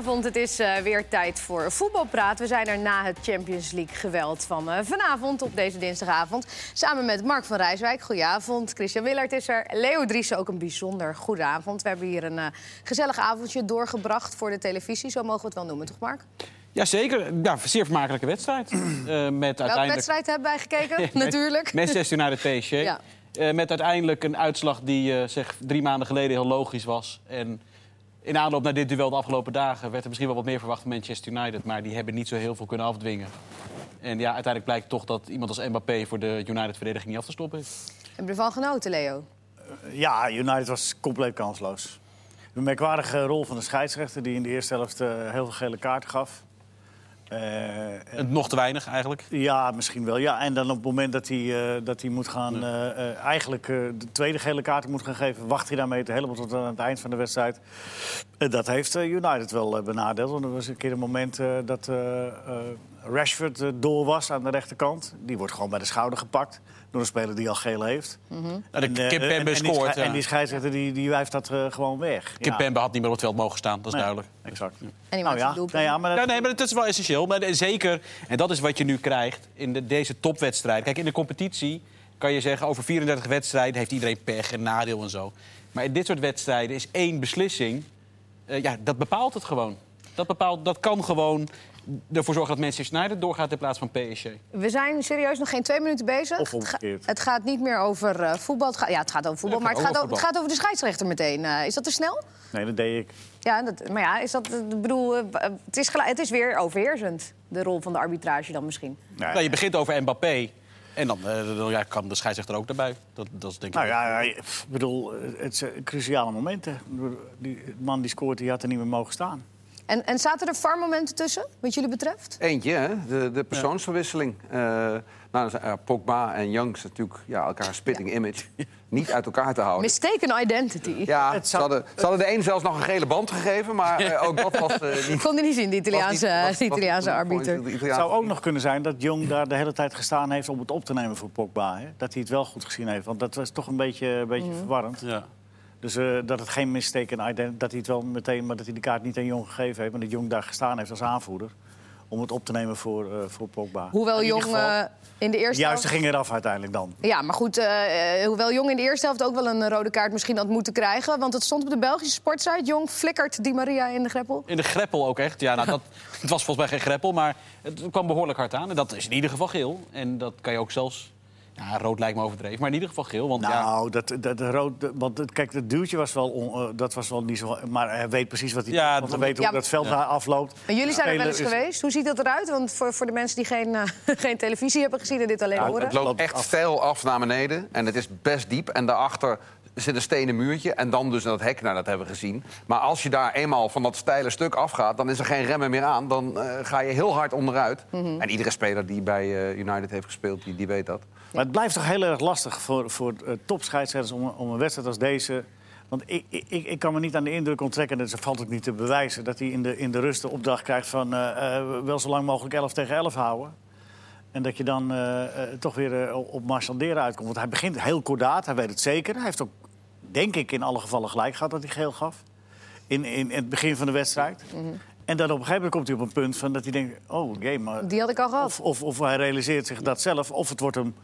Goedenavond, het is uh, weer tijd voor voetbalpraat. We zijn er na het Champions League geweld van uh, vanavond op deze dinsdagavond. Samen met Mark van Rijswijk, goedenavond. Christian Willert is er. Leo Driessen, ook een bijzonder goede avond. We hebben hier een uh, gezellig avondje doorgebracht voor de televisie. Zo mogen we het wel noemen, toch Mark? Jazeker, ja, zeer vermakelijke wedstrijd. met Welke uiteindelijk... wedstrijd hebben wij gekeken, natuurlijk? Manchester United PSG. ja. met uiteindelijk een uitslag die zeg, drie maanden geleden heel logisch was. En in aanloop naar dit duel de afgelopen dagen werd er misschien wel wat meer verwacht van Manchester United. Maar die hebben niet zo heel veel kunnen afdwingen. En ja, uiteindelijk blijkt toch dat iemand als Mbappé voor de United-verdediging niet af te stoppen is. Heb je ervan genoten, Leo? Uh, ja, United was compleet kansloos. Een merkwaardige rol van de scheidsrechter die in de eerste helft uh, heel veel gele kaarten gaf. Uh, nog te weinig eigenlijk? Ja, misschien wel. Ja. En dan op het moment dat hij, uh, dat hij moet gaan, uh, eigenlijk de tweede gele kaart moet gaan geven, wacht hij daarmee helemaal tot aan het eind van de wedstrijd. dat heeft United wel benadeeld. Want er was een keer een moment dat Rashford door was aan de rechterkant. Die wordt gewoon bij de schouder gepakt door een speler die al geel heeft. Mm -hmm. en, de Kimpembe scoort. En die scheidsrechter die, die wijft dat uh, gewoon weg. Kimpembe ja. had niet meer op het veld mogen staan, dat is nee, duidelijk. Exact. En die nou, ja. Nou, ja, maar dat... ja, nee, maar dat is wel essentieel. Maar zeker, en dat is wat je nu krijgt in de, deze topwedstrijd. Kijk, in de competitie kan je zeggen... over 34 wedstrijden heeft iedereen pech en nadeel en zo. Maar in dit soort wedstrijden is één beslissing... Uh, ja, dat bepaalt het gewoon. Dat, bepaalt, dat kan gewoon ervoor zorgen dat Manchester United doorgaat in plaats van PSG. We zijn serieus nog geen twee minuten bezig. Of omgekeerd. Het gaat niet meer over uh, voetbal. Het gaat, ja, het gaat over voetbal, ja, het maar het gaat, over, het gaat, over, de scheidsrechter meteen. Uh, is dat te snel? Nee, dat deed ik. Ja, dat, maar ja, is dat, ik bedoel, uh, het, is het is weer overheersend, de rol van de arbitrage dan misschien. Nee, nou, je begint over Mbappé. En dan, dan ja, kan de scheidsrechter ook daarbij. Dat, dat is denk ik nou ja, ik bedoel, het zijn cruciale momenten. Die man die scoort, die had er niet meer mogen staan. En, en zaten er VAR-momenten tussen, wat jullie betreft? Eentje, hè? De, de persoonsverwisseling. Ja. Uh, nou, uh, Pogba en Young is natuurlijk ja, elkaar spitting ja. image. Niet uit elkaar te houden. Mistaken identity. Ja, zou... ze, hadden, ze hadden de een zelfs nog een gele band gegeven, maar uh, ook dat was uh, niet... Kon hij niet zien, de Italiaanse, niet, was, de Italiaanse arbiter. Het zou ook nog kunnen zijn dat Jong daar de hele tijd gestaan heeft om het op te nemen voor Pogba. Hè? Dat hij het wel goed gezien heeft, want dat was toch een beetje, een beetje mm. verwarrend. Ja. Dus uh, dat het geen mistake en dat hij het wel meteen, maar dat hij de kaart niet aan Jong gegeven heeft, maar dat Jong daar gestaan heeft als aanvoerder om het op te nemen voor, uh, voor Pogba. Hoewel Jong uh, in de eerste juiste helft... ging eraf uiteindelijk dan. Ja, maar goed, uh, hoewel Jong in de eerste helft ook wel een rode kaart misschien had moeten krijgen. Want het stond op de Belgische sportsite. Jong flikkert Di Maria in de greppel. In de greppel ook echt. Ja, nou, dat, het was volgens mij geen greppel, maar het kwam behoorlijk hard aan. En dat is in ieder geval geel. En dat kan je ook zelfs ja, rood lijkt me overdreven, maar in ieder geval geel. Want, nou, ja... dat, dat, rood, want kijk, het duwtje was wel, on, uh, dat was wel niet zo... Maar hij weet precies wat hij ja, want hij weet hoe ja, dat veld daar afloopt. En jullie zijn er wel eens is... geweest. Hoe ziet dat eruit? Want voor, voor de mensen die geen, uh, geen televisie hebben gezien en dit alleen horen... Het loopt echt steil af naar beneden en het is best diep. En daarachter zit een stenen muurtje en dan dus dat hek, nou, dat hebben we gezien. Maar als je daar eenmaal van dat steile stuk afgaat... dan is er geen remmen meer aan. Dan uh, ga je heel hard onderuit. Mm -hmm. En iedere speler die bij uh, United heeft gespeeld, die, die weet dat. Maar het blijft toch heel erg lastig voor, voor uh, topscheidsrechters om, om een wedstrijd als deze... Want ik, ik, ik kan me niet aan de indruk onttrekken, en dat valt ook niet te bewijzen... dat hij in de, in de rust de opdracht krijgt van wel zo lang mogelijk 11 tegen 11 houden. En dat je dan uh, toch weer op marchanderen uitkomt. Want hij begint heel kordaat, hij weet het zeker. Hij heeft ook, denk ik, in alle gevallen gelijk gehad dat hij geel gaf. In, in, in het begin van de wedstrijd. Mm -hmm. En dan op een gegeven moment komt hij op een punt van dat hij denkt... oh, game, maar... Die had ik al gehad. Of, of, of hij realiseert zich dat zelf, of het wordt hem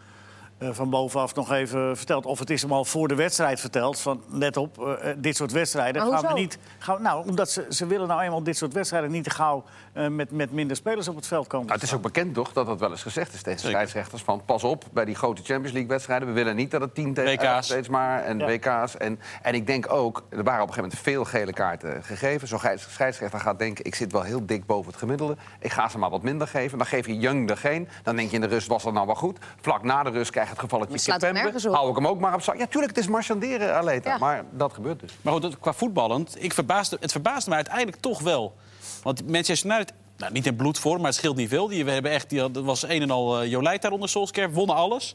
uh, van bovenaf nog even verteld. Of het is hem al voor de wedstrijd verteld. Van let op, uh, dit soort wedstrijden maar gaan we niet. Gaan, nou, omdat ze, ze willen nou eenmaal dit soort wedstrijden niet te gauw uh, met, met minder spelers op het veld komen. Nou, het is ook bekend toch dat dat wel eens gezegd is tegen scheidsrechters. Van pas op bij die grote Champions League wedstrijden. We willen niet dat het 10 tegen 11 steeds maar. En ja. WK's. En, en ik denk ook, er waren op een gegeven moment veel gele kaarten gegeven. Zo'n scheidsrechter gaat denken, ik zit wel heel dik boven het gemiddelde. Ik ga ze maar wat minder geven. Dan geef je Young er geen. Dan denk je in de rust was dat nou wel goed. Vlak na de rust krijg je het gevalletje Pembe, hou ik hem ook maar op zak. Ja, tuurlijk, het is marchanderen, Aleta. Ja. Maar dat gebeurt dus. Maar goed, qua voetballend, ik verbaasde, het verbaasde me uiteindelijk toch wel. Want Manchester United, nou, niet in bloedvorm, maar het scheelt niet veel. Die, we hebben echt, die, dat was een en al uh, Jolijt daar onder Solskjaer, wonnen alles.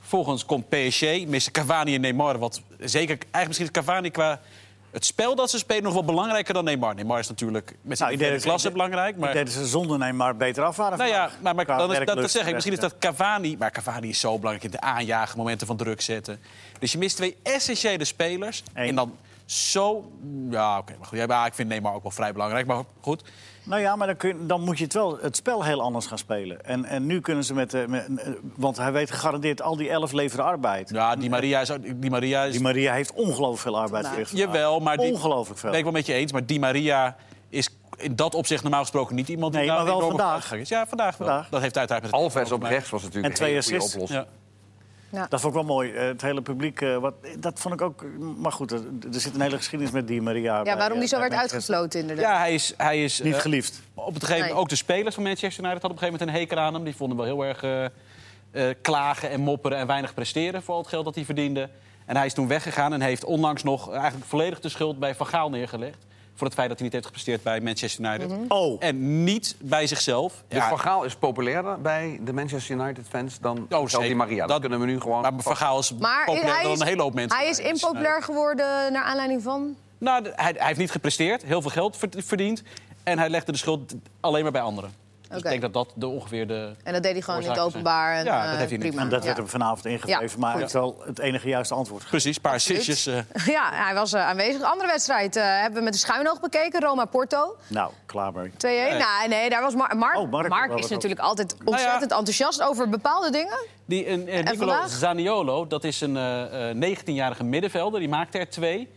Volgens komt PSG, missen Cavani en Neymar. Wat zeker, eigenlijk misschien is Cavani qua het spel dat ze spelen nog wel belangrijker dan Neymar. Neymar is natuurlijk met zijn nou, klasse ik, belangrijk. Maar... Ik deed ze zonder Neymar beter af waren. Nou ja, maar, maar dan is, dat, dat zeg ik. Misschien is dat Cavani... Maar Cavani is zo belangrijk in de aanjagen, momenten van druk zetten. Dus je mist twee essentiële spelers. Eén. En dan zo... Ja, oké. maar goed. Ja, ik vind Neymar ook wel vrij belangrijk. Maar goed. Nou ja, maar dan, kun dan moet je het wel het spel heel anders gaan spelen. En, en nu kunnen ze met, de, met... Want hij weet gegarandeerd al die elf leveren arbeid. Ja, die Maria is... Die Maria, is... Die Maria heeft ongelooflijk veel arbeid verricht. Jawel, maar... Die, ongelooflijk veel. Ben ik wel met je eens. Maar die Maria is in dat opzicht normaal gesproken niet iemand die... Nee, maar daar wel enorm vandaag. is. Ja, vandaag wel. Vandaag. Dat heeft uiteraard... met het Alves op rechts was natuurlijk En twee een hele goede assists. oplossing. Ja. Dat vond ik wel mooi. Eh, Het hele publiek, eh, wat, dat vond ik ook... Maar goed, er, er zit een hele geschiedenis met die Maria. Ja, bij, waarom die eh, zo werd uitgesloten inderdaad. Ja, hij is... Hij is Niet geliefd. Op het gegeven moment ook de spelers van Manchester United hadden op een gegeven moment een hekel aan hem. Die vonden hem wel heel erg klagen en mopperen en weinig presteren voor al het geld dat hij verdiende. En hij is toen weggegaan en heeft onlangs nog eigenlijk volledig de schuld bij Van Gaal neergelegd. Voor het feit dat hij niet heeft gepresteerd bij Manchester United. Mhm. Oh, En niet bij zichzelf. Dus Ja, Van Gaal is populairder bij de Manchester United-fans dan Oh. Maria. Dat, Dat- kunnen we nu gewoon... maar Van Gaal is Maar populairder dan een hele hoop mensen. hij is impopulair geworden naar aanleiding van... Nou, hij, hij heeft niet gepresteerd, heel veel geld verd- verdiend. En hij legde de schuld alleen maar bij anderen. Dus ik denk dat dat de ongeveer de... En dat deed hij gewoon het Oorzaken openbaar. En, Ja, dat eh, heeft hij niet. prima. en dat ja. werd hem vanavond ingegeven. Ja, maar goed. heeft wel het enige juiste antwoord. Precies, een paar assistjes. eh. Ja, hij was eh, aanwezig. Andere wedstrijd eh, hebben we met de schuinoog bekeken. Roma-Porto. 2-1. Nou, klaar mee. Nee. Nou, nee, daar was Mar Mark. Oh, Mark, Mark is natuurlijk altijd ontzettend enthousiast over bepaalde dingen. Die, een, En Nicolo? Zaniolo, dat is een eh, eh, 19-jarige middenvelder. Die maakte er twee.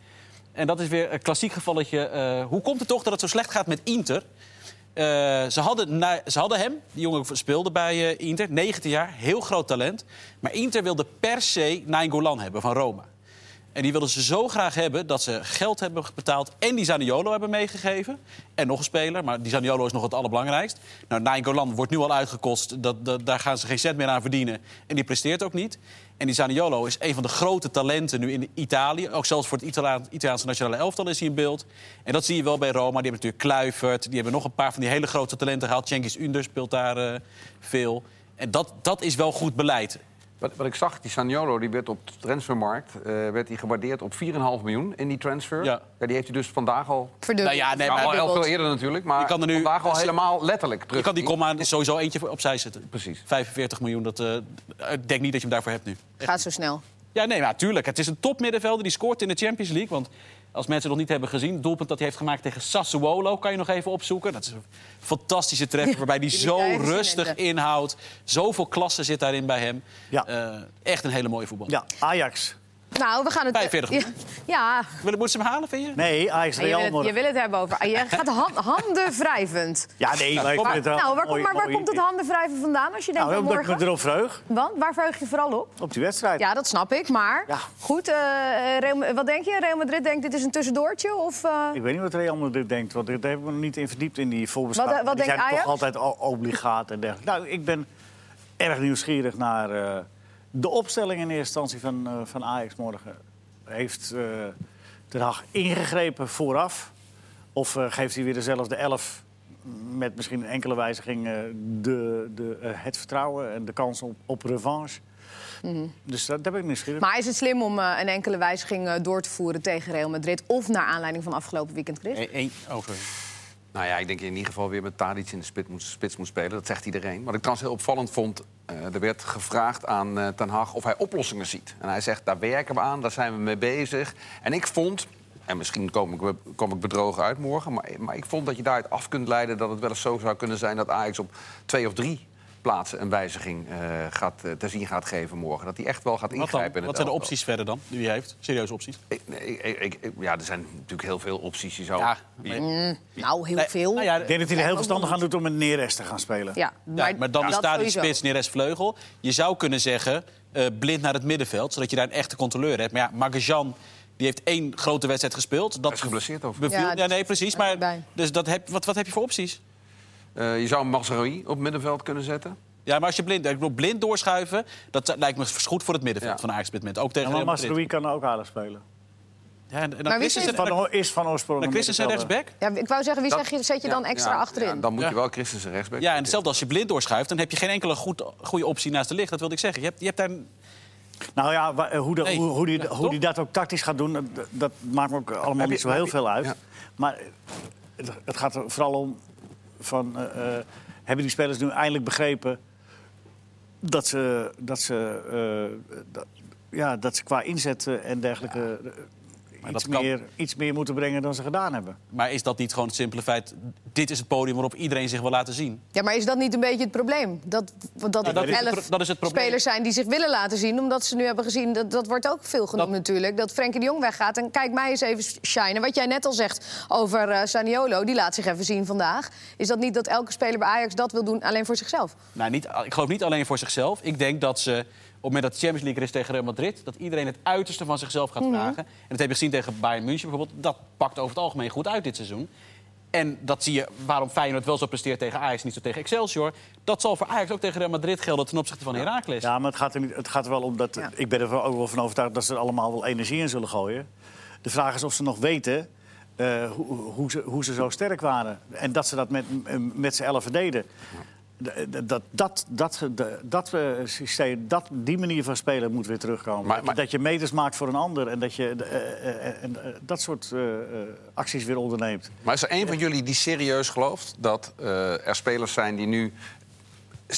En dat is weer een klassiek gevalletje. eh, hoe komt het toch dat het zo slecht gaat met Inter? Eh, ze, hadden ze hadden hem, die jongen speelde bij eh, Inter, 19 jaar, heel groot talent. Maar Inter wilde per se Nainggolan hebben van Roma. En die wilden ze zo graag hebben dat ze geld hebben betaald en die Zaniolo hebben meegegeven. En nog een speler, maar die Zaniolo is nog het allerbelangrijkst. Nou, Nainggolan wordt nu al uitgekost, dat, dat, daar gaan ze geen cent meer aan verdienen. En die presteert ook niet. En die Zaniolo is een van de grote talenten nu in Italië. Ook zelfs voor het Italiaanse nationale elftal is hij in beeld. En dat zie je wel bij Roma. Die hebben natuurlijk Kluivert, die hebben nog een paar van die hele grote talenten gehaald. Cengiz Under speelt daar eh, veel. En dat, dat is wel goed beleid. Wat, wat ik zag, die Saniolo die werd op de transfermarkt eh, werd die gewaardeerd op 4,5 miljoen in die transfer. Ja. die heeft hij dus vandaag al... Verdubbeld. Nou ja, nee, maar al heel veel eerder natuurlijk, maar Je kan er nu- vandaag al helemaal letterlijk terug. Je kan die komma sowieso eentje opzij zetten. Precies. 45 miljoen, dat, eh, ik denk niet dat je hem daarvoor hebt nu. Gaat zo snel. Ja, nee, maar tuurlijk. Het is een topmiddenvelder die scoort in de Champions League. Want als mensen het nog niet hebben gezien... het doelpunt dat hij heeft gemaakt tegen Sassuolo... kan je nog even opzoeken. Dat is een fantastische treffer waarbij hij Die zo rustig inhoudt. Zoveel klasse zit daarin bij hem. Ja. Eh, echt een hele mooie voetbal. Ja, Ajax. Nou, we gaan het... 45 ja, ja. Willen moeten ze hem halen, vind je? Nee, Ajax je, wil Real het, je morgen. wil het hebben over... Je gaat han- handen wrijvend. Ja, nee, maar ik kom vind het wel Nou, waar, mooi- maar waar mooi- komt het handen wrijven vandaan als je denkt Nou, aan omdat ik morgen? me erop verheug. Want waar verheug je vooral op? Op die wedstrijd. Ja, dat snap ik. Maar Ja. goed, eh, Real- wat denk je? Real Madrid denkt dit is een tussendoortje? Of, eh, Ik weet niet wat Real Madrid denkt, want daar hebben we nog niet in verdiept in die voorbeschouwing. Wat, eh, wat die denkt zijn Ajax? toch altijd obligaat en dergelijke. Nou, ik ben erg nieuwsgierig naar eh, de opstelling in eerste instantie van, eh, van Ajax morgen. Heeft uh, Den Haag ingegrepen vooraf? Of eh, geeft hij weer dezelfde elf met misschien een enkele wijziging eh, de, de, eh, het vertrouwen en de kans op, op revanche? Dus dat, daar ben ik nieuwsgierig Maar is het slim om eh, een enkele wijziging eh, door te voeren tegen Real Madrid... of naar aanleiding van afgelopen weekend, Chris? Eén, één- oh, sorry. Nou ja, ik denk in ieder geval weer met Tadic in de spits moet, spits moet spelen. Dat zegt iedereen. Wat ik trouwens heel opvallend vond... eh, er werd gevraagd aan eh, Ten Hag of hij oplossingen ziet. En hij zegt, daar werken we aan, daar zijn we mee bezig. En ik vond... En misschien kom ik, kom ik bedrogen uit morgen. Maar, maar ik vond dat je daaruit af kunt leiden dat het wel eens zo zou kunnen zijn dat Ajax op twee of drie plaatsen een wijziging eh, gaat, eh, te zien gaat geven morgen. Dat hij echt wel gaat Wat, ingrijpen. dan? in Wat zijn de opties verder dan, die hij heeft? Serieuze opties? Ik, ik, ik, ik- ja, er zijn natuurlijk heel veel opties. Je zou, Ja, je- Nou, heel Nee, veel. nou ja, Ik denk dat hij er heel verstandig aan doet om met Neres te gaan spelen. Ja, Ja, maar dan is daar die spits Neres vleugel. Je zou kunnen zeggen, eh, blind naar het middenveld, zodat je daar een echte controleur hebt. Maar ja, Magajan die heeft één grote wedstrijd gespeeld. Dat is geblesseerd over. beviel- Ja, Ja, nee, precies. Maar, dus dat heb, wat, wat heb je voor opties? Eh, je zou Mazraoui op middenveld kunnen zetten. Ja, maar als je blind, ik bedoel, blind doorschuiven, dat lijkt me goed voor het middenveld Ja. van Ajax op dit moment. Ook tegen Ja, maar kan ook aardig spelen. Ja, en, en dan Maar wie Christensen, dan, Van, is van oorsprong dan een Christensen rechtsback. Ja, ik wou zeggen, wie Dat- zeg je, zet je dan extra ja, achterin? ja, dan moet Ja. je wel Christensen rechtsback. Ja, en hetzelfde als je blind doorschuift, dan heb je geen enkele goed, goede optie naast de licht. Dat wilde ik zeggen. Je hebt, je hebt daar... Nou ja, hoe, de, Nee. hoe, hoe, die, hoe dat ook tactisch gaat doen, dat, dat maakt me ook allemaal niet zo heel veel uit. ja. Maar het, het gaat er vooral om, van, eh, eh, hebben die spelers nu eindelijk begrepen dat ze, dat ze, eh, dat, ja, dat ze qua inzet en dergelijke... eh, iets, kan... meer, iets meer moeten brengen dan ze gedaan hebben. Maar is dat niet gewoon het simpele feit... dit is het podium waarop iedereen zich wil laten zien? Ja, maar is dat niet een beetje het probleem? Dat, dat, nou, dat, is elf dat is het probleem. spelers zijn die zich willen laten zien... omdat ze nu hebben gezien, dat, dat wordt ook veel genoemd natuurlijk... dat Frenkie de Jong weggaat. En kijk mij eens even shinen. Wat jij net al zegt over uh, Saniolo, die laat zich even zien vandaag. Is dat niet dat elke speler bij Ajax dat wil doen alleen voor zichzelf? Nou, niet, ik geloof niet alleen voor zichzelf. Ik denk dat ze het moment dat de Champions League er is tegen Real Madrid... dat iedereen het uiterste van zichzelf gaat mhm. vragen. En dat heb je gezien tegen Bayern München bijvoorbeeld. Dat pakt over het algemeen goed uit dit seizoen. En dat zie je waarom Feyenoord wel zo presteert tegen Ajax, niet zo tegen Excelsior. Dat zal voor Ajax ook tegen Real Madrid gelden ten opzichte van Heracles. Ja, maar het gaat er, niet, het gaat er wel om dat... Ik ben er ook wel van overtuigd dat ze er allemaal wel energie in zullen gooien. De vraag is of ze nog weten uh, hoe, hoe, ze, hoe ze zo sterk waren. En dat ze dat met, met z'n elf deden dat, dat, dat, dat eh, systeem, dat, die manier van spelen moet weer terugkomen. Maar, Dat je meters maakt voor een ander en dat je uh, uh, dat soort acties weer onderneemt. Maar is er een van jullie die serieus gelooft dat er spelers zijn die nu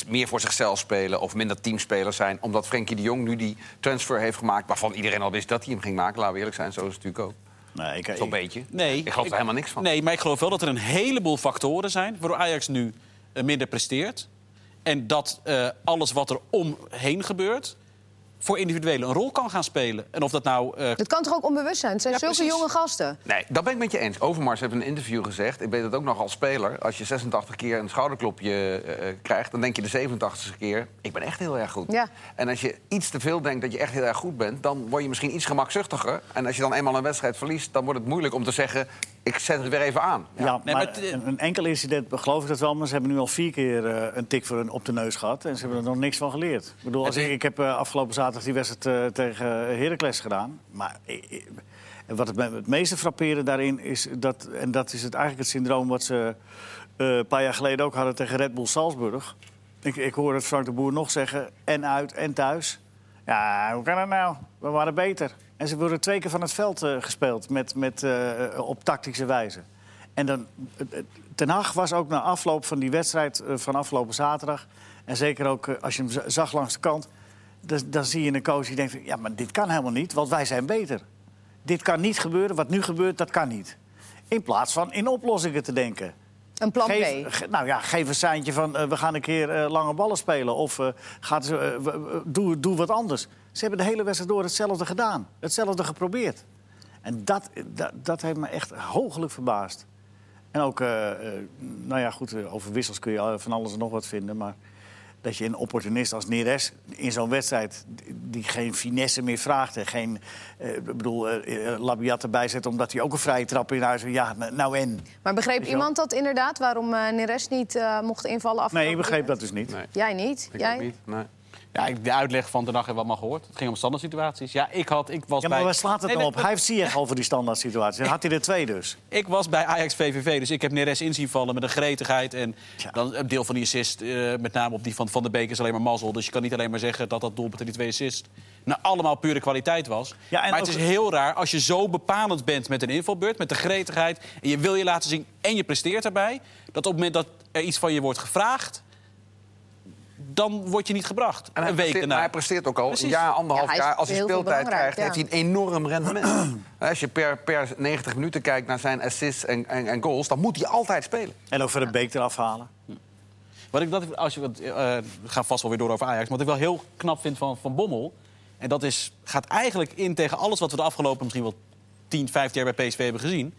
meer voor zichzelf spelen of minder teamspelers zijn... omdat Frenkie de Jong nu die transfer heeft gemaakt... waarvan iedereen al wist dat hij hem ging maken, laten we eerlijk zijn, zo is het natuurlijk ook. Nee, ik, Zo'n beetje. Nee, ik geloof er helemaal niks van. Nee, maar ik geloof wel dat er een heleboel factoren zijn... waardoor Ajax nu eh, minder presteert. En dat uh, alles wat er omheen gebeurt voor individuelen een rol kan gaan spelen. En of dat nou... Uh... Dat kan toch ook onbewust zijn? Het zijn zulke jonge gasten. Nee, dat ben ik met je eens. Overmars heeft een interview gezegd. Ik weet het ook nog als speler. Als je 86 keer een schouderklopje uh, krijgt... dan denk je de 87ste keer... ik ben echt heel erg goed. Ja. En als je iets te veel denkt dat je echt heel erg goed bent... dan word je misschien iets gemakzuchtiger. En als je dan eenmaal een wedstrijd verliest... dan wordt het moeilijk om te zeggen ik zet het weer even aan. Ja, nee, maar een, enkel incident geloof ik dat wel, maar ze hebben nu al vier keer uh, een tik voor hun op de neus gehad. En ze hebben er nog niks van geleerd. Ik bedoel, als ik, ik heb uh, afgelopen zaterdag die wedstrijd uh, tegen Heracles gedaan. Maar wat het, het meeste frapperen daarin is dat, en dat is het eigenlijk het syndroom wat ze een paar jaar geleden ook hadden tegen Red Bull Salzburg. Ik, ik hoorde het Frank de Boer nog zeggen, en uit en thuis. Ja, hoe kan dat nou? We waren beter. En ze worden twee keer van het veld gespeeld met, met, op tactische wijze. En dan, was ook na afloop van die wedstrijd van afgelopen zaterdag... en zeker ook als je hem zag langs de kant... Dan, dan zie je een coach die denkt, ja, maar dit kan helemaal niet, want wij zijn beter. Dit kan niet gebeuren, wat nu gebeurt, dat kan niet. In plaats van in oplossingen te denken. Een plan geef, B. nou ja, geef een seintje van we gaan een keer lange ballen spelen. Of gaat, doe, doe wat anders. Ze hebben de hele wedstrijd door hetzelfde gedaan. Hetzelfde geprobeerd. En dat, dat, dat heeft me echt hooglijk verbaasd. En ook, uh, nou ja, goed, eh, over wissels kun je van alles en nog wat vinden. Maar dat je een opportunist als Neres in zo'n wedstrijd... die geen finesse meer vraagt en geen... Uh, ik bedoel, uh, Labiat erbij zet omdat hij ook een vrije trap in huis... Ja, nou en... Maar begreep iemand dat inderdaad, waarom Neres niet mocht invallen? Nee, ik begreep dat dus niet. Nee. Jij niet? Ik Jij? niet, nee. Ja, de uitleg van de dag hebben we allemaal gehoord. Het ging om standaard situaties. Ja, ik had, ik was ja, maar waar slaat het nee, op? Hij heeft Ziyech al voor die standaard situaties. Dan had hij er twee dus. Ik was bij Ajax VVV, dus ik heb Neres inzien vallen met een gretigheid. En dan een deel van die assist, uh, met name op die van Van de Beek, is alleen maar mazzel. Dus je kan niet alleen maar zeggen dat dat doelpunt en die twee assists... nou allemaal pure kwaliteit was. Ja, maar het is heel raar als je zo bepalend bent met een invalbeurt... met de gretigheid, en je wil je laten zien en je presteert daarbij... dat op het moment dat er iets van je wordt gevraagd dan word je niet gebracht. En hij, een week presteert, hij presteert ook al een jaar, anderhalf jaar. Als hij speeltijd krijgt, heeft hij een enorm rendement. Als je per, per 90 minuten kijkt naar zijn assists en, en, en, goals... dan moet hij altijd spelen. En ook voor de beek eraf halen. Wat ik dat, als je, uh, we gaan vast wel weer door over Ajax. Maar wat ik wel heel knap vind van, van Bommel... en dat is, gaat eigenlijk in tegen alles wat we de afgelopen misschien wel 10, 15 jaar bij PSV hebben gezien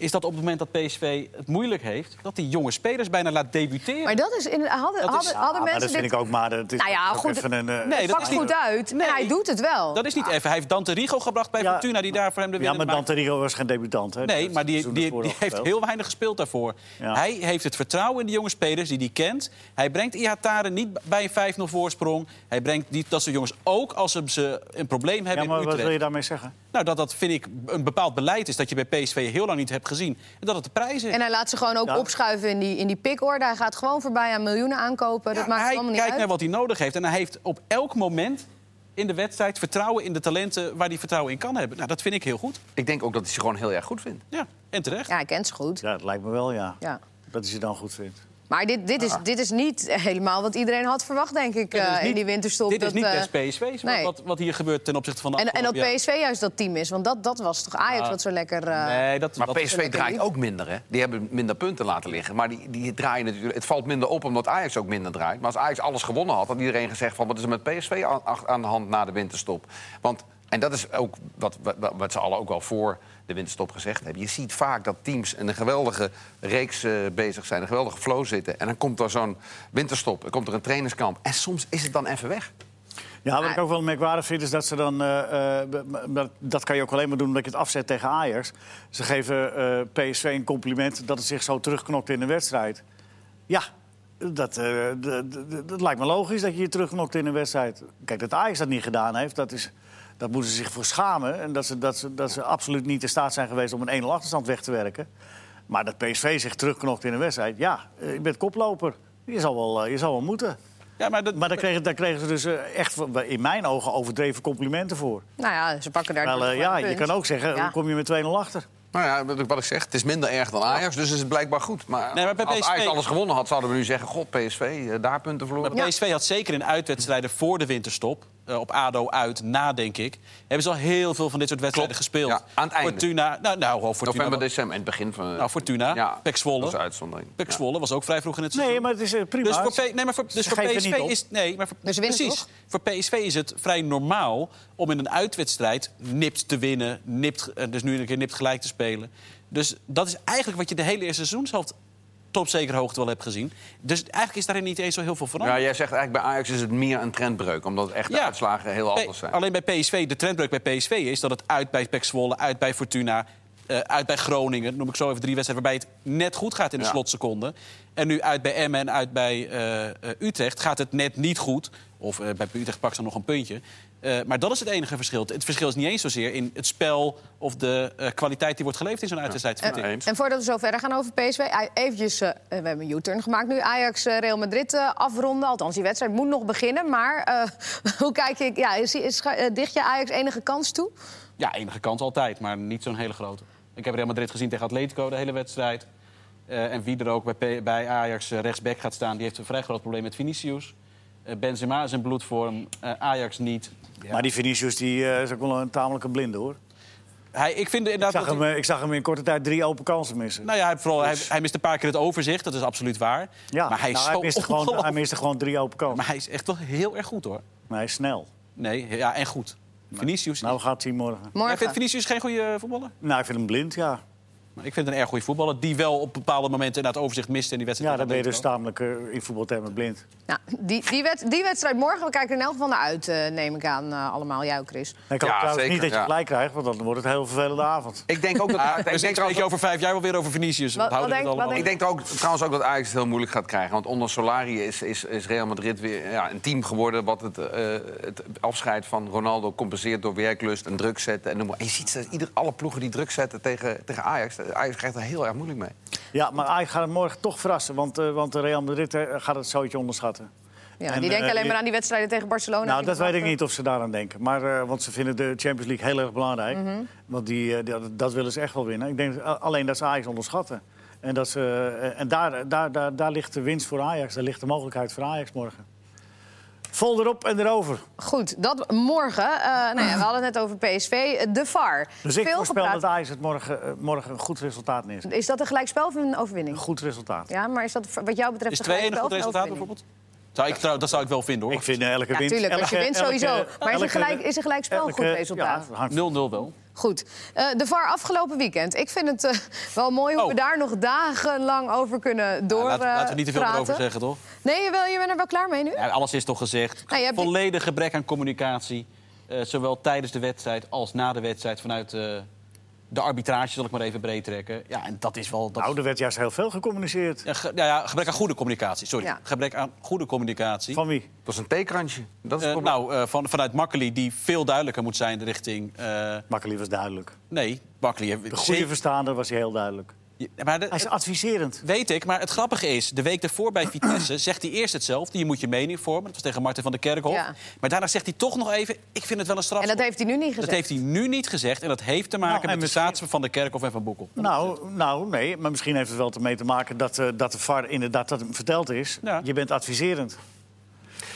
is dat op het moment dat PSV het moeilijk heeft... dat die jonge spelers bijna laat debuteren. Maar dat is... In, hadden, hadden, is, hadden mensen dat vind ik ook maar... Het is nou ja, goed, even een, uh, nee, dat is goed uit. Nee, hij doet het wel. Dat is niet even. Hij heeft Dante Rigo gebracht bij Fortuna, die daar voor hem de winnaar Ja, maar Dante Rigo was geen debutant. Hè? Nee, maar die, die, die, heeft heel weinig gespeeld daarvoor. Hij heeft het vertrouwen in de jonge spelers die hij kent. Hij brengt Ihatare niet bij een 5-0 voorsprong. Hij brengt die, dat soort jongens ook als ze een probleem hebben ja, maar in wat wil je daarmee zeggen? Nou, dat dat vind ik een bepaald beleid is dat je bij PSV heel lang niet hebt gezien. En dat het de prijs is. En hij laat ze gewoon ook opschuiven in die, in die. Hij gaat gewoon voorbij aan miljoenen aankopen. Dat maakt hij allemaal niet kijkt naar wat hij nodig heeft. En hij heeft op elk moment in de wedstrijd vertrouwen in de talenten waar hij vertrouwen in kan hebben. Nou, dat vind ik heel goed. Ik denk ook dat hij ze gewoon heel erg goed vindt. Ja, en terecht. Ja, hij kent ze goed. Ja, dat lijkt me wel, ja. ja. Dat hij ze dan goed vindt. Maar dit, dit, is, dit is niet helemaal wat iedereen had verwacht, denk ik, eh, in die winterstop. Dit is niet best PSV, nee. wat, wat hier gebeurt ten opzichte van de en, en dat PSV juist dat team is, want dat, dat was toch Ajax Ah. wat zo lekker... eh, jaar. Nee, dat, Maar dat- PSV draait ook minder, hè? Die hebben minder punten laten liggen. Maar die, die draaien natuurlijk... Het valt minder op omdat Ajax ook minder draait. Maar als Ajax alles gewonnen had, had iedereen gezegd... van wat is er met PSV aan, aan de hand na de winterstop? Want, en dat is ook wat, wat, wat ze allen ook wel voor de winterstop gezegd hebben. Je ziet vaak dat teams in een geweldige reeks eh, bezig zijn... een geweldige flow zitten. En dan komt er zo'n winterstop, dan komt er een trainerskamp. En soms is het dan even weg. Ja, wat ik ook wel merkwaardig vind is dat ze dan... eh, eh, dat kan je ook alleen maar doen omdat je het afzet tegen Ajax. Ze geven eh, PSV een compliment dat het zich zo terugknokt in de wedstrijd. Ja, dat, eh, dat lijkt me logisch dat je je terugknokt in een wedstrijd. Kijk, dat Ajax dat niet gedaan heeft, dat, is, dat moeten ze zich voor schamen. En dat ze, dat, ze, dat ze absoluut niet in staat zijn geweest om een 1-0 achterstand weg te werken. Maar dat PSV zich terugknokt in een wedstrijd, ja, eh, je bent koploper. Je zal wel, eh, je zal wel moeten. ja, maar dat, Maar daar kregen, daar kregen ze dus eh, echt, in mijn ogen, overdreven complimenten voor. Nou ja, ze pakken daar... Wel, dus eh, gewoon ja, je kan ook zeggen, Ja. hoe kom je met 2-0 achter? Nou ja, wat ik- zeg, het is minder erg dan Ajax, dus is het blijkbaar goed. Maar, Nee, maar bij als Ajax alles gewonnen had, zouden we nu zeggen... god, PSV, daar punten verloren. Maar PSV had zeker in uitwedstrijden voor de winterstop, op ADO uit, na denk ik, hebben ze al heel veel van dit soort wedstrijden Klopt. gespeeld. Ja, aan het einde. Fortuna, nou, nou Fortuna. November, december, en het begin van... Nou, Fortuna, Pek Zwolle. Dat is een uitzondering. Pek Ja. Zwolle was ook vrij vroeg in het seizoen. Nee, maar het is eh, prima. Dus voor, P- nee, maar voor, dus voor PSV is nee, maar voor, Dus precies. toch? Voor PSV is het vrij normaal om in een uitwedstrijd nipt te winnen, nipt, eh, dus nu een keer nipt gelijk te spelen. Dus dat is eigenlijk wat je de hele eerste seizoenshelft tot zekere hoogte wel hebt gezien. Dus eigenlijk is daarin niet eens zo heel veel Ja, veranderd. jij zegt eigenlijk bij Ajax is het meer een trendbreuk. Omdat echt de Ja. uitslagen heel anders zijn. Alleen bij PSV, de trendbreuk bij PSV is dat het uit bij Pek Zwolle, uit bij Fortuna, eh, uit bij Groningen, noem ik zo even drie wedstrijden waarbij het net goed gaat in de Ja. slotseconde. En nu uit bij Emmen en uit bij eh, eh, Utrecht gaat het net niet goed. Of bij Utrecht pakt ze nog een puntje. Eh, maar dat is het enige verschil. Het verschil is niet eens zozeer in het spel of de eh, kwaliteit die wordt geleverd in zo'n uitwedstrijd. ik. eens. En voordat we zo verder gaan over PSV, eh, eventjes, we hebben een U-turn gemaakt nu. Ajax Real Madrid eh, afronden. Althans, die wedstrijd moet nog beginnen. Maar eh, hoe kijk ik? Ja, is, is, dicht je Ajax enige kans toe? Ja, enige kans altijd, maar niet zo'n hele grote. Ik heb Real Madrid gezien tegen Atletico de hele wedstrijd. Eh, en wie er ook bij, P- bij Ajax rechtsback gaat staan, die heeft een vrij groot probleem met Vinicius. Eh, Benzema is in bloedvorm, eh, Ajax niet. Ja. Maar die Vinicius die, eh, is ook wel een tamelijke blinde, hoor. hij, ik vind Ik inderdaad zag, dat hem, hij- eh, ik zag hem in korte tijd drie open kansen missen. nou ja, hij, heeft vooral, hij, hij mist een paar keer het overzicht, dat is absoluut waar. ja, maar hij is nou, zo miste gewoon, hij miste gewoon drie open kansen. Maar hij is echt wel heel erg goed hoor. Maar hij is snel. Nee, ja, en goed. Vinicius. Nou gaat hij morgen. Jij Morgen. vindt Vinicius geen goede voetballer? Nou, ik vind hem blind, ja. Ik vind het een erg goede voetballer. Die wel op bepaalde momenten inderdaad overzicht miste in die wedstrijd. Ja, dan ben je dus tamelijk eh, in voetbaltermen blind. Nou, die, die, wed- die wedstrijd morgen, we kijken er in elk geval naar uit, eh, neem ik aan, eh, allemaal. Ook, Chris. Ik hoop Ja, trouwens zeker, niet dat je ja. gelijk krijgt, want dan wordt het een heel vervelende avond. Ik denk ook dat... Ajax. ik, denk trouwens, over vijf jaar wel weer over. Wat- Wat denk- wat allemaal? ik denk ook, trouwens ook dat Ajax het heel moeilijk gaat krijgen. Want onder Solari is, is, is Real Madrid weer ja, een team geworden... wat het, eh, het afscheid van Ronaldo compenseert door werklust en druk zetten. En, noem maar. en je ziet ze, ieder, alle ploegen die druk zetten tegen, tegen Ajax... Ajax krijgt er heel erg moeilijk mee. Ja, maar Ajax gaat het morgen toch verrassen, want, eh, want de Real Madrid gaat het zootje onderschatten. Ja, En, die denken eh, alleen maar aan die wedstrijden tegen Barcelona. Nou, dat weet ik niet of ze daaraan denken. Maar, eh, want ze vinden de Champions League heel erg belangrijk. Mhm. Want die, eh, dat, dat willen ze echt wel winnen. Ik denk alleen dat ze Ajax onderschatten. En, dat ze, en daar, daar, daar, daar ligt de winst voor Ajax. Daar ligt de mogelijkheid voor Ajax morgen. Vol erop en erover. Goed, dat morgen. eh, nou ja, we hadden het net over PSV. De VAR. Dus ik Veel voorspel gepraat. dat Ajax het morgen, eh, morgen een goed resultaat neerzet. Is dat een gelijkspel of een overwinning? Een goed resultaat. Ja, maar is dat wat jou betreft Is een 2-1 een gelijkspel goed of een resultaat bijvoorbeeld? Zou ik, trouw, dat zou ik wel vinden hoor. Ik vind eh, elke Ja, winst... tuurlijk. Als je elke- wint sowieso. Maar is een, elke- gelijk, is een gelijkspel een goed resultaat? Ja, hangt 0-0 wel. Goed. Eh, de VAR afgelopen weekend. Ik vind het eh, wel mooi hoe Oh. we daar nog dagenlang over kunnen door. Ja, laten, laten we niet te veel praten. erover zeggen, toch? Nee, je, bent er wel klaar mee nu? Ja, alles is toch gezegd. Nou, die- Volledig gebrek aan communicatie. eh, zowel tijdens de wedstrijd als na de wedstrijd vanuit de arbitrage, zal ik maar even breed trekken. Ja, en dat is wel... Dat Nou, er werd juist heel veel gecommuniceerd. Ja, ge- ja, ja, gebrek aan goede communicatie, sorry. Ja. Gebrek aan goede communicatie. Van wie? Dat was een theekrantje. Dat is het Eh, probleem. nou, eh, van, vanuit Makkeli, die veel duidelijker moet zijn richting... eh, Makkeli was duidelijk. nee, Makkeli De goede verstaander was hij heel duidelijk. Maar hij is adviserend. Weet ik, maar het grappige is... de week ervoor bij Vitesse zegt hij eerst hetzelfde. Je moet je mening vormen. Dat was tegen Martin van der Kerkhof. Ja. Maar daarna zegt hij toch nog even... ik vind het wel een straf. En dat heeft hij nu niet gezegd? Dat heeft hij nu niet gezegd. En dat heeft te maken nou, met de staats van de Kerkhof en van Boekel. Nou, nou, nee. Maar misschien heeft het wel mee te maken dat, uh, dat de VAR inderdaad dat hem verteld is. Je bent adviserend.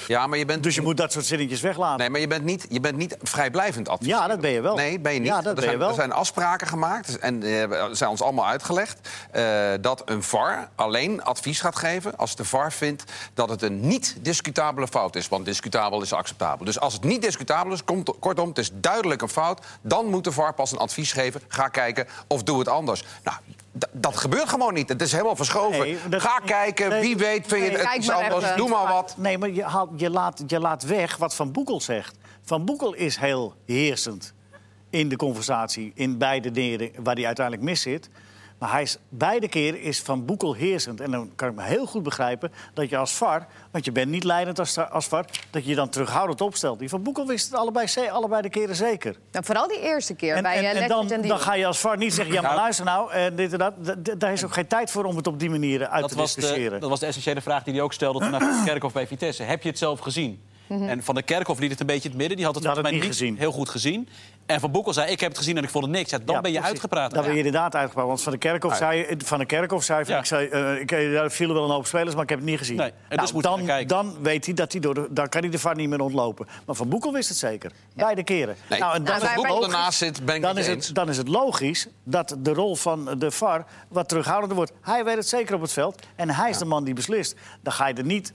Ja, maar je bent... Dus je moet dat soort zinnetjes weglaten. Nee, maar je bent niet, je bent niet vrijblijvend adviseur. Ja, dat ben je wel. Nee, ben je niet. Ja, dat er, zijn, je wel. er zijn afspraken gemaakt en uh, zijn ons allemaal uitgelegd... Uh, dat een VAR alleen advies gaat geven als de VAR vindt... dat het een niet-discutabele fout is. Want discutabel is acceptabel. Dus als het niet discutabel is, komt, kortom, het is duidelijk een fout... dan moet de VAR pas een advies geven. Ga kijken of doe het anders. Nou, dat gebeurt gewoon niet. Het is helemaal verschoven. Ga kijken, wie weet vind je het iets anders. Doe maar wat. Nee, maar je, haalt, je, laat, je laat weg wat Van Boekel zegt. Van Boekel is heel heersend in de conversatie... in beide dingen waar hij uiteindelijk mis zit. Maar hij is, beide keren is Van Boekel heersend. En dan kan ik me heel goed begrijpen dat je als VAR... want je bent niet leidend als, als VAR... dat je je dan terughoudend opstelt. Die Van Boekel wist het allebei, allebei de keren zeker. Nou, vooral die eerste keer en, bij en, en dan, dan ga je als VAR niet zeggen... ja, maar luister nou, en dit en dat. Daar is ook geen tijd voor om het op die manier uit te discussiëren. dat was de essentiële vraag die hij ook stelde... toen naar Kerkhoff bij Vitesse. Heb je het zelf gezien? Mhm. En Van der Kerkhoff liet het een beetje in het midden. Die had het volgens mij niet gezien. heel goed gezien. En Van Boekel zei, ik heb het gezien en ik vond het niks. Ja, dan ben je uitgepraat. Dan ben je inderdaad uitgepraat. Want Van der Kerkhoff zei, van de Kerkhoff zei, ik zei uh, ik, er vielen wel een hoop spelers, maar ik heb het niet gezien. Nee. En dus nou, dan, dan weet hij dat hij door de, dan kan hij de VAR niet meer ontlopen. Maar Van Boekel wist het zeker. Beide keren. Nee. Nou, en dan nou, Boekel ernaast zit, ben ik dan is, het, dan is het logisch dat de rol van de VAR wat terughoudender wordt. Hij weet het zeker op het veld. En hij is de man die beslist. Dan ga je er niet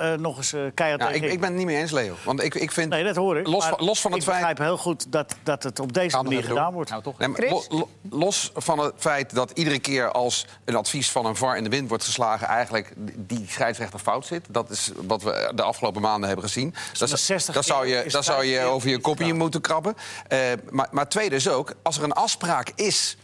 uh, nog eens uh, keihard ja, ik, ik, ben het niet mee eens, Leo. Want ik, ik vind... Nee, dat hoor ik. Los, van, los van het ik feit... begrijp heel goed dat, dat het op deze manier gedaan wordt. Nou, toch? Nee, lo, los van het feit dat iedere keer als een advies van een VAR in de wind wordt geslagen... eigenlijk die scheidsrechter fout zit. Dat is wat we de afgelopen maanden hebben gezien. Dat, dat zou je, dat zou je over je kopje moeten krabben. Uh, maar, maar tweede is ook, als er een afspraak is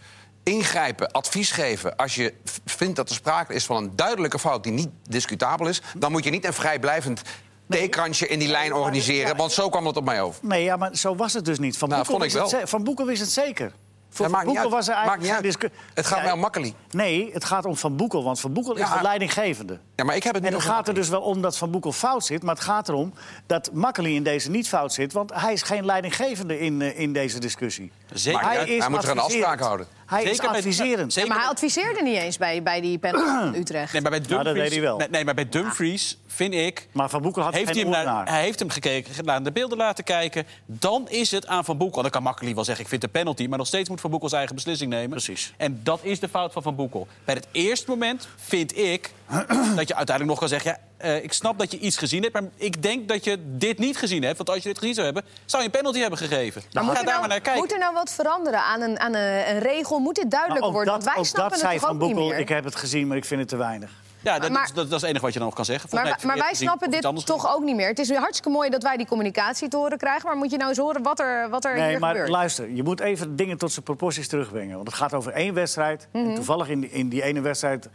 ingrijpen, advies geven... als je vindt dat er sprake is van een duidelijke fout die niet discutabel is... dan moet je niet een vrijblijvend theekransje in die lijn organiseren. Want zo kwam het op mij over. Nee, ja, maar zo was het dus niet. Van nou, Boekel, vond ik wel. Het, van Boekel wist het zeker. Voor Van Boekel was er eigenlijk Het gaat mij om Makkeli. Nee, het gaat om Van Boekel, want Van Boekel is de leidinggevende. Ja, maar ik heb het niet en dan gaat er dus wel om dat Van Boekel fout zit... maar het gaat erom dat Makkeli in deze niet fout zit... want hij is geen leidinggevende in, uh, in deze discussie. Zeker. hij, hij, hij moet er een afspraak houden. Hij is adviserend. Bij, maar hij adviseerde niet eens bij, bij die penalty van Utrecht. Nee, maar bij Dumfries, dat deed hij wel. Nee, maar bij Dumfries vind ik... Maar Van Boekel had heeft geen hij, hem naar, hij heeft hem gekeken, naar de beelden laten kijken. Dan is het aan Van Boekel. Dan kan Makkeli wel zeggen, ik vind de penalty. Maar nog steeds moet Van Boekel zijn eigen beslissing nemen. Precies. En dat is de fout van Van Boekel. Bij het eerste moment vind ik dat je uiteindelijk nog kan zeggen... Ja, uh, ik snap dat je iets gezien hebt, maar ik denk dat je dit niet gezien hebt. Want als je dit gezien zou hebben, zou je een penalty hebben gegeven. Maar moet, er nou, naar kijken. moet er nou wat veranderen aan een, aan een, een regel? Moet dit duidelijk nou, worden? Dat, want wij snappen dat het zei Van Boekel, ik heb het gezien, maar ik vind het te weinig. Ja, dat, maar, is, dat, is het enige wat je dan nog kan zeggen. maar, maar wij snappen dit toch ook niet meer. Het is hartstikke mooi dat wij die communicatie te horen krijgen... maar moet je nou eens horen wat er, wat er nee, hier maar gebeurt? luister, je moet even dingen tot zijn proporties terugbrengen. Want het gaat over één wedstrijd. En mhm. toevallig in die, in die ene wedstrijd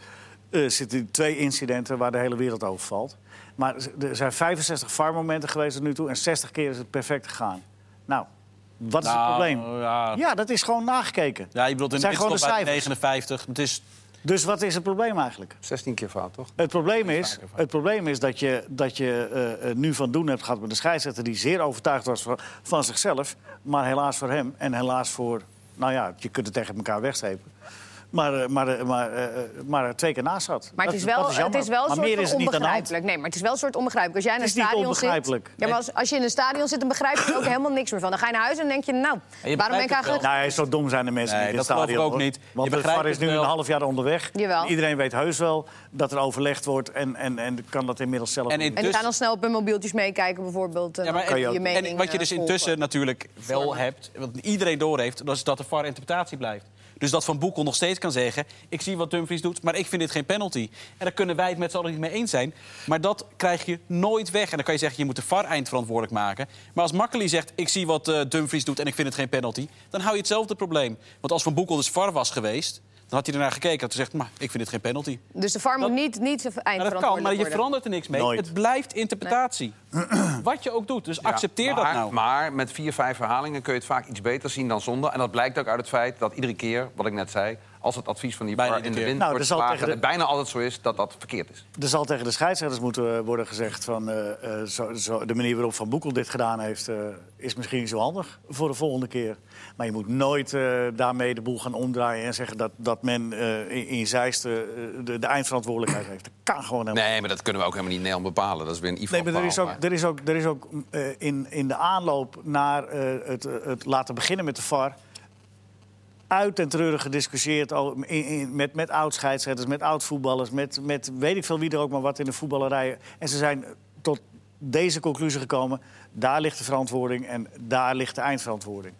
uh, zitten twee incidenten... waar de hele wereld over valt. Maar er zijn 65 VAR-momenten geweest tot nu toe... en 60 keer is het perfect gegaan. Nou, wat is het nou, probleem? Ja. ja. dat is gewoon nagekeken. Ja, je bedoelt in zijn gewoon de cijfers. 59. Het is dus wat is het probleem eigenlijk? 16 keer fout, toch? Het probleem is, het probleem is dat je, dat je uh, nu van doen hebt gehad met een scheidsrechter... die zeer overtuigd was van, van zichzelf. Maar helaas voor hem en helaas voor... Nou ja, je kunt het tegen elkaar wegstrepen maar, eh, maar, eh, maar, eh, maar twee keer naast zat. Maar het is wel, het is wel een soort onbegrijpelijk. Nee, maar het is wel een soort onbegrijpelijk. Als jij in een stadion zit. Ja, maar als, als, je in een stadion zit, dan begrijp je er ook helemaal niks meer van. Dan ga je naar huis en denk je, nou, waarom ben ik eigenlijk. Nou, zo dom zijn de mensen nee, niet in het stadion. ook niet. Want de VAR is nu een half jaar onderweg. Jawel. Iedereen weet heus wel dat er overlegd wordt en, en, en kan dat inmiddels zelf. En, en die gaan dan snel op hun mobieltjes meekijken, bijvoorbeeld. Ja, maar, en, je en wat je dus intussen natuurlijk wel hebt, wat iedereen doorheeft, dat is dat de VAR interpretatie blijft. Dus dat Van Boekel nog steeds kan zeggen... ik zie wat Dumfries doet, maar ik vind dit geen penalty. En daar kunnen wij het met z'n allen niet mee eens zijn. Maar dat krijg je nooit weg. En dan kan je zeggen, je moet de VAR eindverantwoordelijk maken. Maar als Makkeli zegt, ik zie wat uh, Dumfries doet en ik vind het geen penalty... dan hou je hetzelfde probleem. Want als Van Boekel dus VAR was geweest... Dan had hij ernaar gekeken en gezegd, maar ik vind dit geen penalty. Dus de VAR moet niet, niet eindverantwoordelijk Dat kan, maar je verandert er niks mee. Het blijft interpretatie. Wat je ook doet, dus accepteer dat nou. Maar met vier, vijf verhalingen kun je het vaak iets beter zien dan zonder. En dat blijkt ook uit het feit dat iedere keer, wat ik net zei als het advies van die VAR in de wind nou, wordt geslagen... De... bijna altijd zo is dat dat verkeerd is. Er zal tegen de scheidsrechters moeten worden gezegd... van uh, zo, zo, de manier waarop Van Boekel dit gedaan heeft... Uh, is misschien niet zo handig voor de volgende keer. Maar je moet nooit daarmee de boel gaan omdraaien... en zeggen dat, dat men in, in Zeist de, de, eindverantwoordelijkheid heeft. Dat kan gewoon helemaal Nee, maar dat kunnen we ook helemaal niet Nederland bepalen. Dat is weer een Nee, maar er is ook, er is ook, er is ook in, in de aanloop naar het, het laten beginnen met de VAR uit en treurig gediscussieerd met, met oud-scheidsrechters, met oud-voetballers... Met, met weet ik veel wie er ook maar wat in de voetballerij. En ze zijn tot deze conclusie gekomen. Daar ligt de verantwoording en daar ligt de eindverantwoording.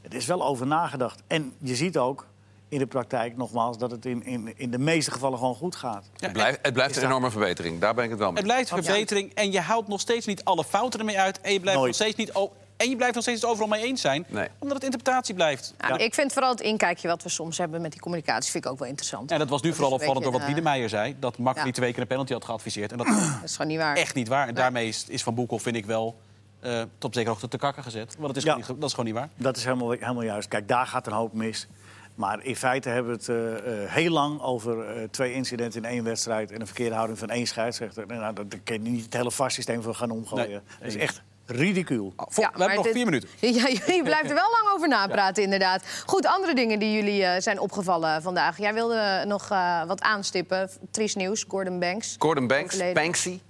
Het is wel over nagedacht. En je ziet ook in de praktijk, nogmaals, dat het in, in, in de meeste gevallen gewoon goed gaat. het blijft, het blijft een enorme verbetering. Daar ben ik het wel mee. Het blijft een verbetering en je haalt nog steeds niet alle fouten ermee uit. En je blijft nog steeds niet en je blijft nog steeds het overal mee eens zijn. Omdat het interpretatie blijft. Ja, Ik vind vooral het inkijkje wat we soms hebben met die communicatie... vind ik ook wel interessant. En dat was nu vooral opvallend door wat Wiedemeijer zei. Dat Mak ja. niet twee keer een penalty had geadviseerd. En dat, dat is gewoon niet waar. Echt niet waar. En daarmee is, is Van Boekel, vind ik wel... Uh, tot zekere hoogte te kakken gezet. Want dat is, gewoon niet, dat is gewoon niet waar. Dat is helemaal, helemaal juist. Kijk, daar gaat een hoop mis. Maar in feite hebben we het uh, uh, heel lang over uh, twee incidenten in één wedstrijd... en een verkeerde houding van één scheidsrechter. Nou, daar kun je niet het hele vastsysteem voor gaan omgooien. Nee, dat is echt ridicuul. Oh, ja, we hebben nog vier minuten. Ja, je blijft er wel lang over napraten, inderdaad. Goed, andere dingen die jullie uh, zijn opgevallen vandaag. Jij wilde nog uh, wat aanstippen. Triest nieuws, Gordon Banks. Gordon Banks, Banksy.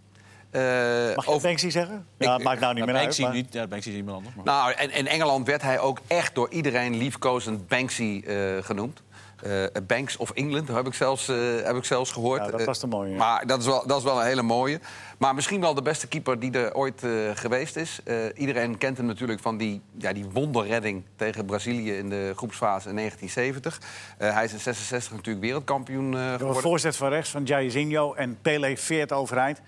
Uh, Mag je over... Banksy zeggen? Ja, ik, maakt nou niet meer Banksy uit. Maar... Niet, ja, Banksy is iemand anders. Maar... Nou, en in Engeland werd hij ook echt door iedereen liefkozend Banksy genoemd. Uh, Banks of England, heb ik zelfs, uh, heb ik zelfs gehoord. Ja, dat was de mooie. maar dat is, wel, dat is wel een hele mooie. Maar misschien wel de beste keeper die er ooit geweest is. iedereen kent hem natuurlijk van die, ja, die wonderredding tegen Brazilië in de groepsfase in 1970. hij is in 66 natuurlijk wereldkampioen geworden. De voorzet van rechts van Jairzinho en Pele veert overeind.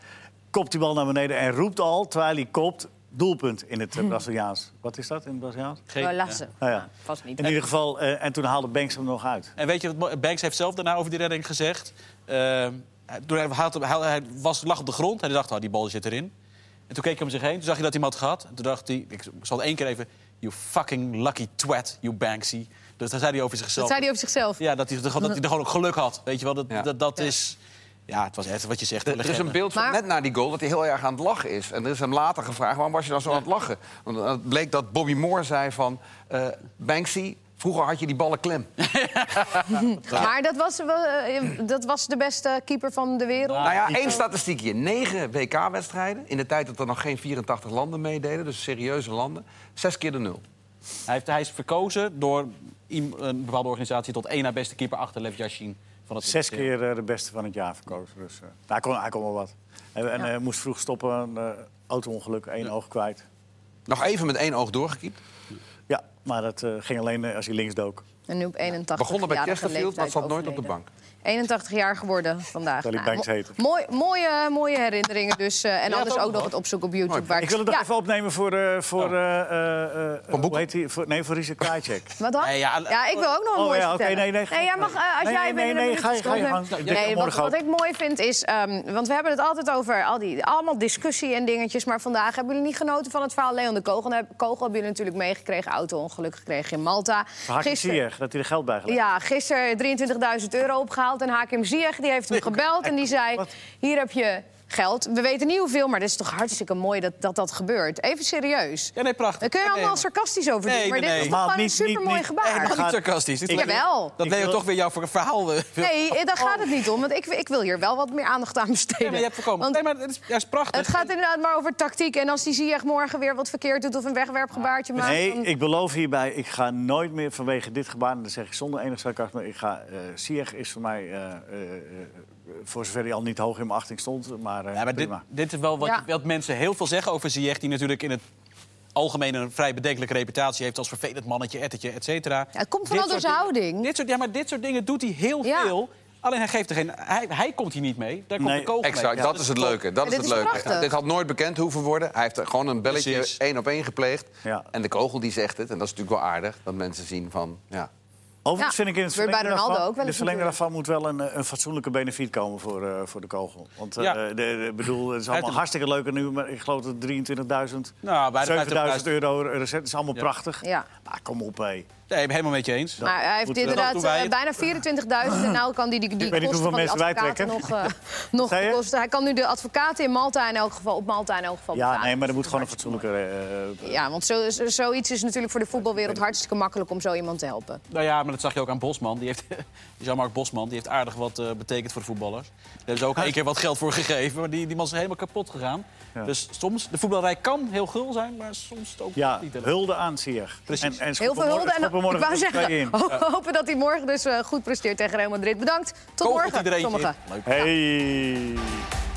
Kopt die bal naar beneden en roept al, terwijl hij kopt doelpunt in het uh, Braziliaans. Wat is dat in het Braziliaans? Geen lassen. Ja. ja. Vast niet. In ieder geval, uh, en toen haalde Banks hem nog uit. En weet je wat Banks heeft zelf daarna over die redding gezegd? Uh, toen hij, hij, was, lag op de grond en hij dacht, oh, die bal zit erin. En toen keek hij om zich heen, toen zag hij dat hij hem had gehad. En toen dacht hij, ik zal het één keer even... You fucking lucky twat, you Banksy. Dus daar zei hij over zichzelf. Dat zei hij over zichzelf? Ja, dat hij, dat hij er gewoon ook geluk had. Weet je wel, dat, ja. dat, dat ja. is... Ja, het was echt wat je zegt. Er is een beeld van net na die goal dat hij heel erg aan het lachen is. En er is hem later gevraagd, waarom was je dan zo aan het lachen? Want het bleek dat Bobby Moore zei van... Uh, Banksy, Vroeger had je die ballen klem. maar dat was, uh, dat was de beste keeper van de wereld. Nou ja, één statistiekje. Negen WK-wedstrijden. In de tijd dat er nog geen 84 landen meededen. Dus serieuze landen. Zes keer de nul. Hij, heeft, hij is verkozen door een bepaalde organisatie... tot één na beste keeper achter Lev Yashin. Zes keer uh, de beste van het jaar verkozen. Dus, uh, hij, kon, hij kon wel wat. En, hij ja. moest vroeg stoppen, uh, auto-ongeluk, één ja. oog kwijt. Nog even met één oog doorgekiept? Ja, maar dat ging alleen als hij links dook. En nu op 81 Begonnen bij Chesterfield, maar zat nooit op de bank. 81 jaar geworden vandaag. Nou, Banks mo mooi, mooie, mooie herinneringen dus. Uh, en ja, anders ook, nog het opzoeken op YouTube. Waar ik wil het nog ja. even opnemen voor... Uh, voor oh. uh, hoe heet die? Voor, nee, voor Risa Krajcek. Wat dan? Nee, ja, ja, ik wil ook nog een oh, mooie ja, okay, nee, nee, nee, jij mag, als nee, jij nee, nee, nee, ga je, ga je gang. Nee, wat, wat ik mooi vind is... Um, want we hebben het altijd over al die, allemaal discussie en dingetjes. Maar vandaag hebben jullie niet genoten van het verhaal Leon de Kogel. Kogel hebben jullie natuurlijk meegekregen. Auto-ongeluk gekregen in Malta. Ziyech, dat hij er geld bij gelegd. Ja, gisteren 23.000 euro opgehaald. En Hakim Ziyech die heeft hem gebeld en die zei... hier heb je geld. We weten niet hoeveel, maar het is toch hartstikke mooi dat dat, dat gebeurt. Even serieus. Ja, nee, prachtig. Daar kun je allemaal nee, sarcastisch over doen. Nee, maar dit is toch gewoon een supermooi gebaar. Nee, niet sarcastisch. Dit Jawel. Dat Leo toch weer jouw verhaal... Uh, nee, daar gaat het niet om. Want ik, ik wil hier wel wat meer aandacht aan besteden. Nee, je hebt voorkomen. Want nee, maar het is, ja, is prachtig. Het gaat inderdaad maar over tactiek. En als die Ziyech morgen weer wat verkeerd doet of een wegwerpgebaartje maakt... Nee, dan... ik beloof hierbij, ik ga nooit meer vanwege dit gebaar... en dat zeg ik zonder enig sarcasme... Ik ga, uh, Ziyech is voor mij... Uh, voor zover hij al niet hoog in mijn achting stond. Maar, uh, ja, maar dit, dit, is wel wat, ja. wat, mensen heel veel zeggen over Ziyech... die natuurlijk in het algemeen een vrij bedenkelijke reputatie heeft... als vervelend mannetje, ettertje, et cetera. Ja, het komt vooral door zijn houding. Dit soort, ja, maar dit soort dingen doet hij heel ja. veel... Alleen hij geeft er geen. Hij, hij komt hier niet mee. Daar komt nee, de kogel exact, mee. dat is het leuke. Dat is het leuke. Dit had nooit bekend hoeven worden. Hij heeft gewoon een belletje Precies. één op één gepleegd. Ja. En de kogel die zegt het. En dat is natuurlijk wel aardig. Dat mensen zien van. Ja, Overigens Ja, vind ik in het verlengde, Ronaldo daarvan, ook wel eens verlengde daarvan moet wel een, eh, een fatsoenlijke benefiet komen voor, eh, voor de kogel. Want eh, Ja. de, de- bedoel, het is Hij allemaal hartstikke leuk en nu, maar ik geloof dat 23.000, Nou, bij de 7.000 euro recept is allemaal Ja. prachtig. Ja. Maar kom op, hé. Nee, ik ben helemaal met je eens. Maar hij heeft Goed, inderdaad bijna 24.000 en nou kan die, die, die kosten hoeveel van mensen advocaten nog, nog kosten. Hij kan nu de advocaten in Malta in elk geval, op Malta in elk geval Ja, betalen. nee, maar er moet gewoon een fatsoenlijke... eh. Ja, want zo, zo- zoiets is natuurlijk voor de voetbalwereld hartstikke makkelijk om zo iemand te helpen. Nou ja, maar dat zag je ook aan Bosman. Die heeft, Jean-Marc Bosman die heeft aardig wat eh, betekend voor de voetballers. Daar hebben ze ook één keer wat geld voor gegeven. Maar die, die man is helemaal kapot gegaan. Ja. Dus soms, de voetballerij kan heel gul zijn, maar soms ook ja, niet. hulde aan Sier. Precies. En, en Heel veel hulde. morgen- En ik morgen wou zeggen, hopen dat hij morgen dus eh, goed presteert tegen Real Madrid. Bedankt. Tot Kogelt morgen, sommigen. Leuk. Hey.